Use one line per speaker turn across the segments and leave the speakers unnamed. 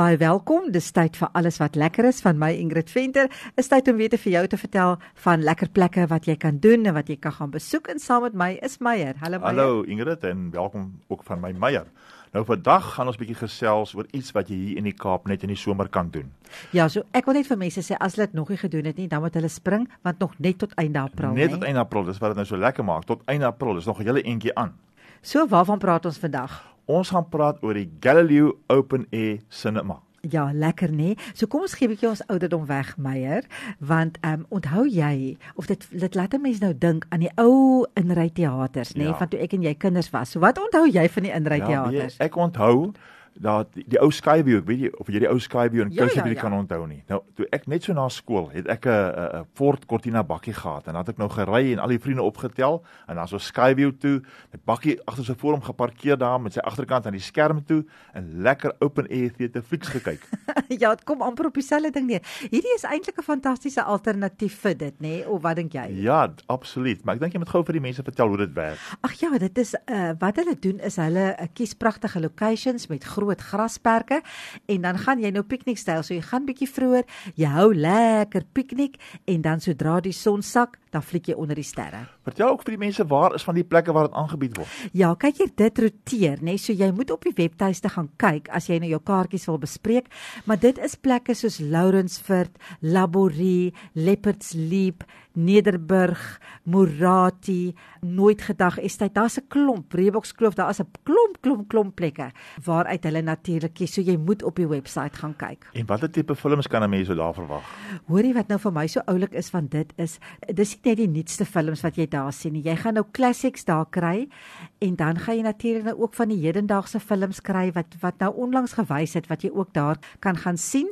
Baie welkom. Dis tyd vir alles wat lekker is van my Ingrid Venter. Is tyd om weer te vir jou te vertel van lekker plekke wat jy kan doen en wat jy kan gaan besoek en saam met my is Meyer. Hallo Meyer.
Hallo Ingrid en welkom ook van my Meyer. Nou vandag gaan ons bietjie gesels oor iets wat jy hier in die Kaap net in die somer kan doen.
Ja, so ek wil net vir mense sê as hulle dit nog nie gedoen het nie, dan moet hulle spring want nog net tot einde April.
Net tot einde April, dis wat dit nou so lekker maak. Tot einde April is nog 'n hele entjie aan.
So waarvan praat ons vandag?
Ons gaan praat oor die Galileo Open Air Cinema.
Ja, lekker nê. So kom ons gee 'n bietjie ons ouderdom weg, Meyer, want ehm um, onthou jy of dit dit laat 'n mens nou dink aan die ou inryteaters, nê,
Ja.
van toe ek en jy kinders was. So wat onthou jy van die
Ja, weet
inryteaters?
jy, ek onthou dat die, die ou Skyview, ek weet jy of jy die ou Skyview in
Ja,
Kuilsrivier
ja, ja.
kan onthou nie. Nou, toe ek net so na skool het ek 'n 'n Ford Cortina bakkie gehad en dan het ek nou gery en al die vriende opgetel en dan so Skyview toe, met bakkie agter sy voor hom geparkeer daar met sy agterkant aan die skerm toe en lekker open air theater flieks gekyk.
ja, dit kom amper op dieselfde ding neer. Hierdie is eintlik 'n fantastiese alternatief vir dit, nê? Of wat dink jy?
ja, absoluut, maar ek dink jy moet gou vir die mense vertel hoe dit werk.
Ag ja, dit is uh, wat hulle doen is hulle uh, kies pragtige locations met groot grasperke en dan gaan jy nou piknikstyl. So jy gaan bietjie vroeër, jy hou lekker piknik en dan sodra die son sak, dan fliek jy onder die sterre.
Vertel ook vir die mense waar is van die plekke waar dit aangebied word.
Ja, kyk hier dit roteer, nê? So jy moet op die webtuiste gaan kyk as jy nou jou kaartjies wil bespreek, maar dit is plekke soos Lourensfort, Laborie, Leopards Leap, Nederburg, Morati, Nooit gedag Estate. Daar's 'n klomp, Reebokskloof, daar is 'n klomp klomp klomp plekke waaruit hulle natuurlik kies. So jy moet op die webwerf gaan kyk.
En watter tipe films kan 'n mens so daar verwag?
Hoorie wat nou vir my so oulik is van dit is dis nie net die nuutste films wat jy daar sien nie. Jy gaan nou classics daar kry en dan gaan jy natuurlik nou ook van die hedendaagse films kry wat wat nou onlangs gewys het wat jy ook daar kan gaan sien.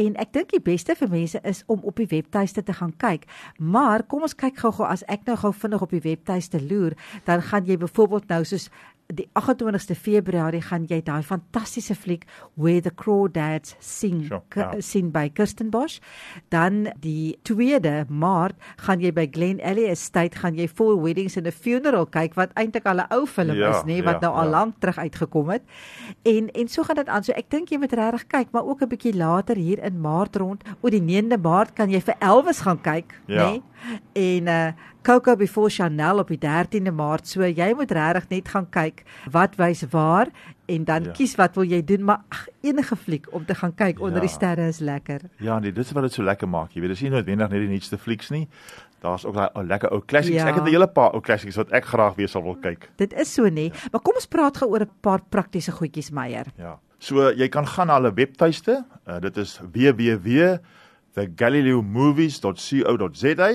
En ek dink die beste vir mense is om op die webtuiste te gaan kyk. Maar kom ons kyk gou-gou as ek nou gou vinnig op die webtuiste loer, dan gaan jy byvoorbeeld nou soos die 28ste Februarie gaan jy daai fantastiese fliek Where the Crawdads Sing
Sure, ja.
sien by Kirstenbosch. Dan die 2de Maart gaan jy by Glen Alley Estate gaan jy Four Weddings and a Funeral kyk wat eintlik al 'n ou film
Ja,
is, nê, wat
ja,
nou al
ja.
lank terug uitgekom het. En en so gaan dit aan. So ek dink jy moet regtig kyk, maar ook 'n bietjie later hier in Maart rond, o die 9de Maart kan jy vir Elvis gaan kyk,
Ja.
nê? En uh Coco Before Chanel op die 13de Maart. So jy moet regtig net gaan kyk wat wys waar en dan
Ja.
kies wat wil jy doen, maar ag, enige fliek om te gaan kyk onder
Ja.
die sterre is lekker.
Ja, nee, dit is wat dit so lekker maak. Jy weet, dis nie noodwendig net die nuutste flieks nie. Daar's ook daai ou lekker ou classics.
Ja.
Ek het 'n hele paar ou classics wat ek graag weer sal wil kyk.
Dit is so nê. Maar kom ons praat gou oor 'n paar praktiese goedjies Meyer.
Ja. So jy kan gaan na hulle webtuiste. Uh, dit is www.thegalileomovies.co.za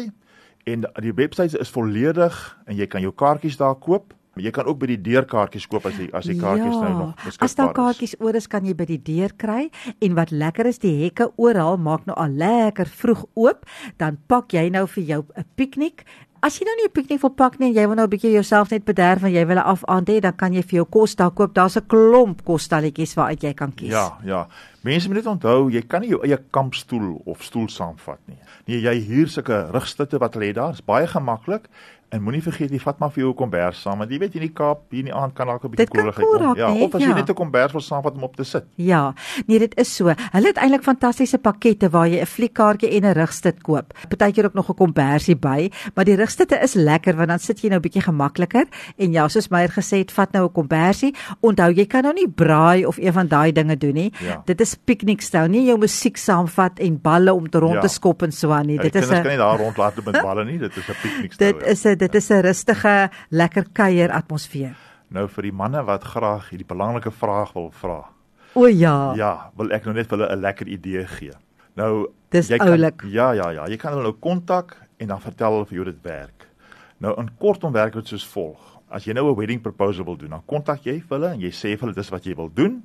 en die webtuiste is volledig en jy kan jou kaartjies daar koop. Jy kan ook by die deurkaartjies koop as die as die kaartjies nou nog beskikbaar
Ja, as daar
is.
kaartjies oor is, kan jy by die deur kry en wat lekker is, die hekke oral maak nou al lekker vroeg oop, dan pak jy nou vir jou 'n piknik. As jy nou nie 'n piknik wil pak nie en jy wil nou 'n bietjie jouself net bederf en jy wil 'n afaand hê, dan kan jy vir jou kos daar koop. Daar's 'n klomp kosstalletjies waaruit jy kan kies.
Ja, ja. Mense moet net onthou, jy kan nie jou eie kampstoel of stoel saamvat nie. Nee, jy huur sulke rugstutte wat hulle het daar. Dit is baie gemaklik. En moenie vergeet jy vat maar vir jou 'n kombers saam want jy weet in die Kaap hier in die aand kan dalk 'n bietjie
Dit kan
koeligheid
koel
kom.
raak,
Ja,
nee,
of as jy
ja.
net 'n kombers wil saamvat om op te sit.
Ja, nee dit is so. Hulle het eintlik fantastiese pakkette waar jy 'n fliekkaartjie en 'n rugstut koop. Partykeer ook nog 'n kombersie by, maar die rugstutte is lekker want dan sit jy nou 'n bietjie gemakliker en ja, soos Meyer gesê het, vat nou 'n kombersie. Onthou, jy kan nou nie braai of een van daai dinge doen nie.
Ja.
Dit is piknikstyl, nie jou musiek saamvat en balle om te rond
Ja.
te skop en so aan nie.
Ja,
Dit is
kinders kan
'n
nie daar rondlaat met balle nie. Dit is 'n piknik
dit is 'n dit is 'n rustige, lekker kuier atmosfeer.
Nou vir die manne wat graag hierdie belangrike vraag wil vra.
O ja.
Ja, wil ek nou net vir hulle 'n lekker idee gee. Nou
Dis
jy kan-
oulik.
Ja, ja, ja. Jy kan hulle nou kontak en dan vertel hulle vir jou dit werk. Nou in kortom werk dit soos volg. As jy nou 'n wedding proposal wil doen, dan kontak jy vir hulle en jy sê vir hulle dis wat jy wil doen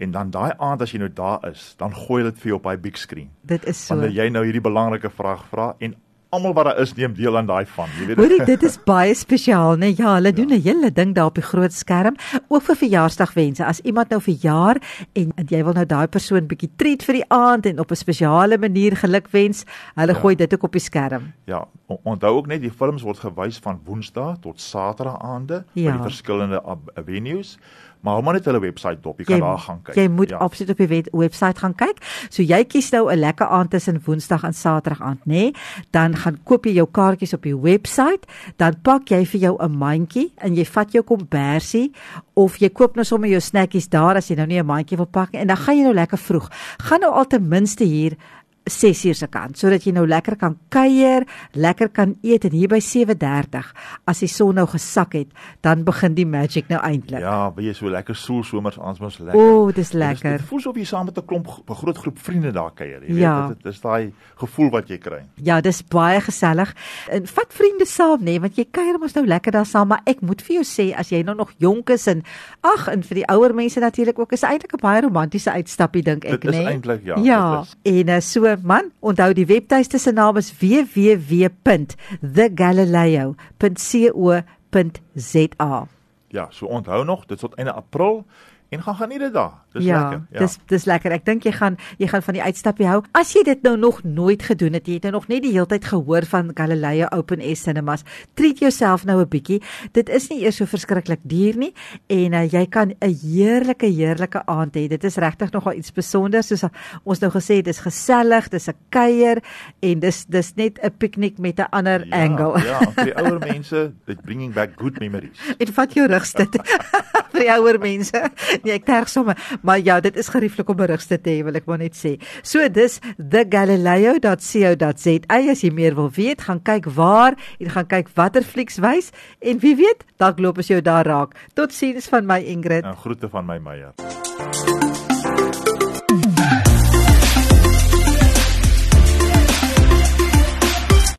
en dan daai aand as jy nou daar is, dan gooi hulle dit vir jou op daai big screen.
Dit is so.
Wanneer jy nou hierdie belangrike vraag vra en almal wat daar is neem deel aan daai van. Jy weet
Hoorie, dit is baie spesiaal, né? Ja, hulle doen 'n hele ding daar op die groot skerm, ook vir verjaarsdagwense. As iemand nou verjaar en, jy wil nou daai persoon bietjie treat vir die aand en op 'n spesiale manier gelukwens, hulle ja. gooi dit ook op die skerm.
Ja, on onthou ook net die films word gewys van Woensdae tot Saterdag aande ja. by die verskillende venues maar hou maar net hulle webwerf dop, jy kan jy, daar gaan kyk.
Jy moet ja. absoluut op die webwerf gaan kyk. So jy kies nou 'n lekker aand tussen Woensdag en Saterdag aand, nê? Nee? Dan gaan koop jy jou kaartjies op die webwerf, dan pak jy vir jou 'n mandjie en jy vat jou kombersie of jy koop nou sommer jou snackies daar as jy nou nie 'n mandjie wil pak nie en dan gaan jy nou lekker vroeg. Gaan nou al ten minste hier 6 uur se kant sodat jy nou lekker kan kuier, lekker kan eet en hier by 7:30 as die son nou gesak het, dan begin die magic nou eintlik.
Ja, baie so lekker soel somers ons mos lekker.
O, dis lekker.
Dit voel so of jy saam met 'n klomp 'n groot groep vriende daar kuier, jy ja. weet dit is daai gevoel wat jy kry.
Ja, dis baie gesellig. En vat vriende saam nê, nee, want jy kuier mos nou lekker daar saam, maar ek moet vir jou sê as jy nou nog jonk is en ag, en vir die ouer mense natuurlik ook is eintlik 'n baie romantiese uitstappie dink ek, nê.
Dit is nee? eintlik ja.
Ja, en uh, so man, onthou die webtuiste se naam is www.thegalileo.co.za.
Ja, so onthou nog, dit is tot einde April en gaan geniet dit daar. Dis
ja,
lekker.
Ja, dis dis lekker. Ek dink jy gaan jy gaan van die uitstappie hou. As jy dit nou nog nooit gedoen het, jy het nou nog net die hele tyd gehoor van Galileo Open Air Cinemas. Treat jouself nou 'n bietjie. Dit is nie eers so verskriklik duur nie en uh, jy kan 'n heerlike heerlike aand hê. Dit is regtig nogal iets spesiaals soos ons nou gesê het, dis gesellig, dis 'n kuier en dis dis net 'n piknik met 'n ander
ja,
angle.
Ja, vir die ouer mense, dit bringing back good memories.
Dit vat jou rugsit vir die ouer mense. Nee, ek terg sommer, maar ja, dit is gerieflik om berigste te hê, wil ek maar net sê. So dis thegalileo.co.za as jy meer wil weet, gaan kyk waar en gaan kyk watter flieks wys en wie weet, dalk loop as jy daar raak. Totsiens van my Ingrid.
Nou groete van my Meyer.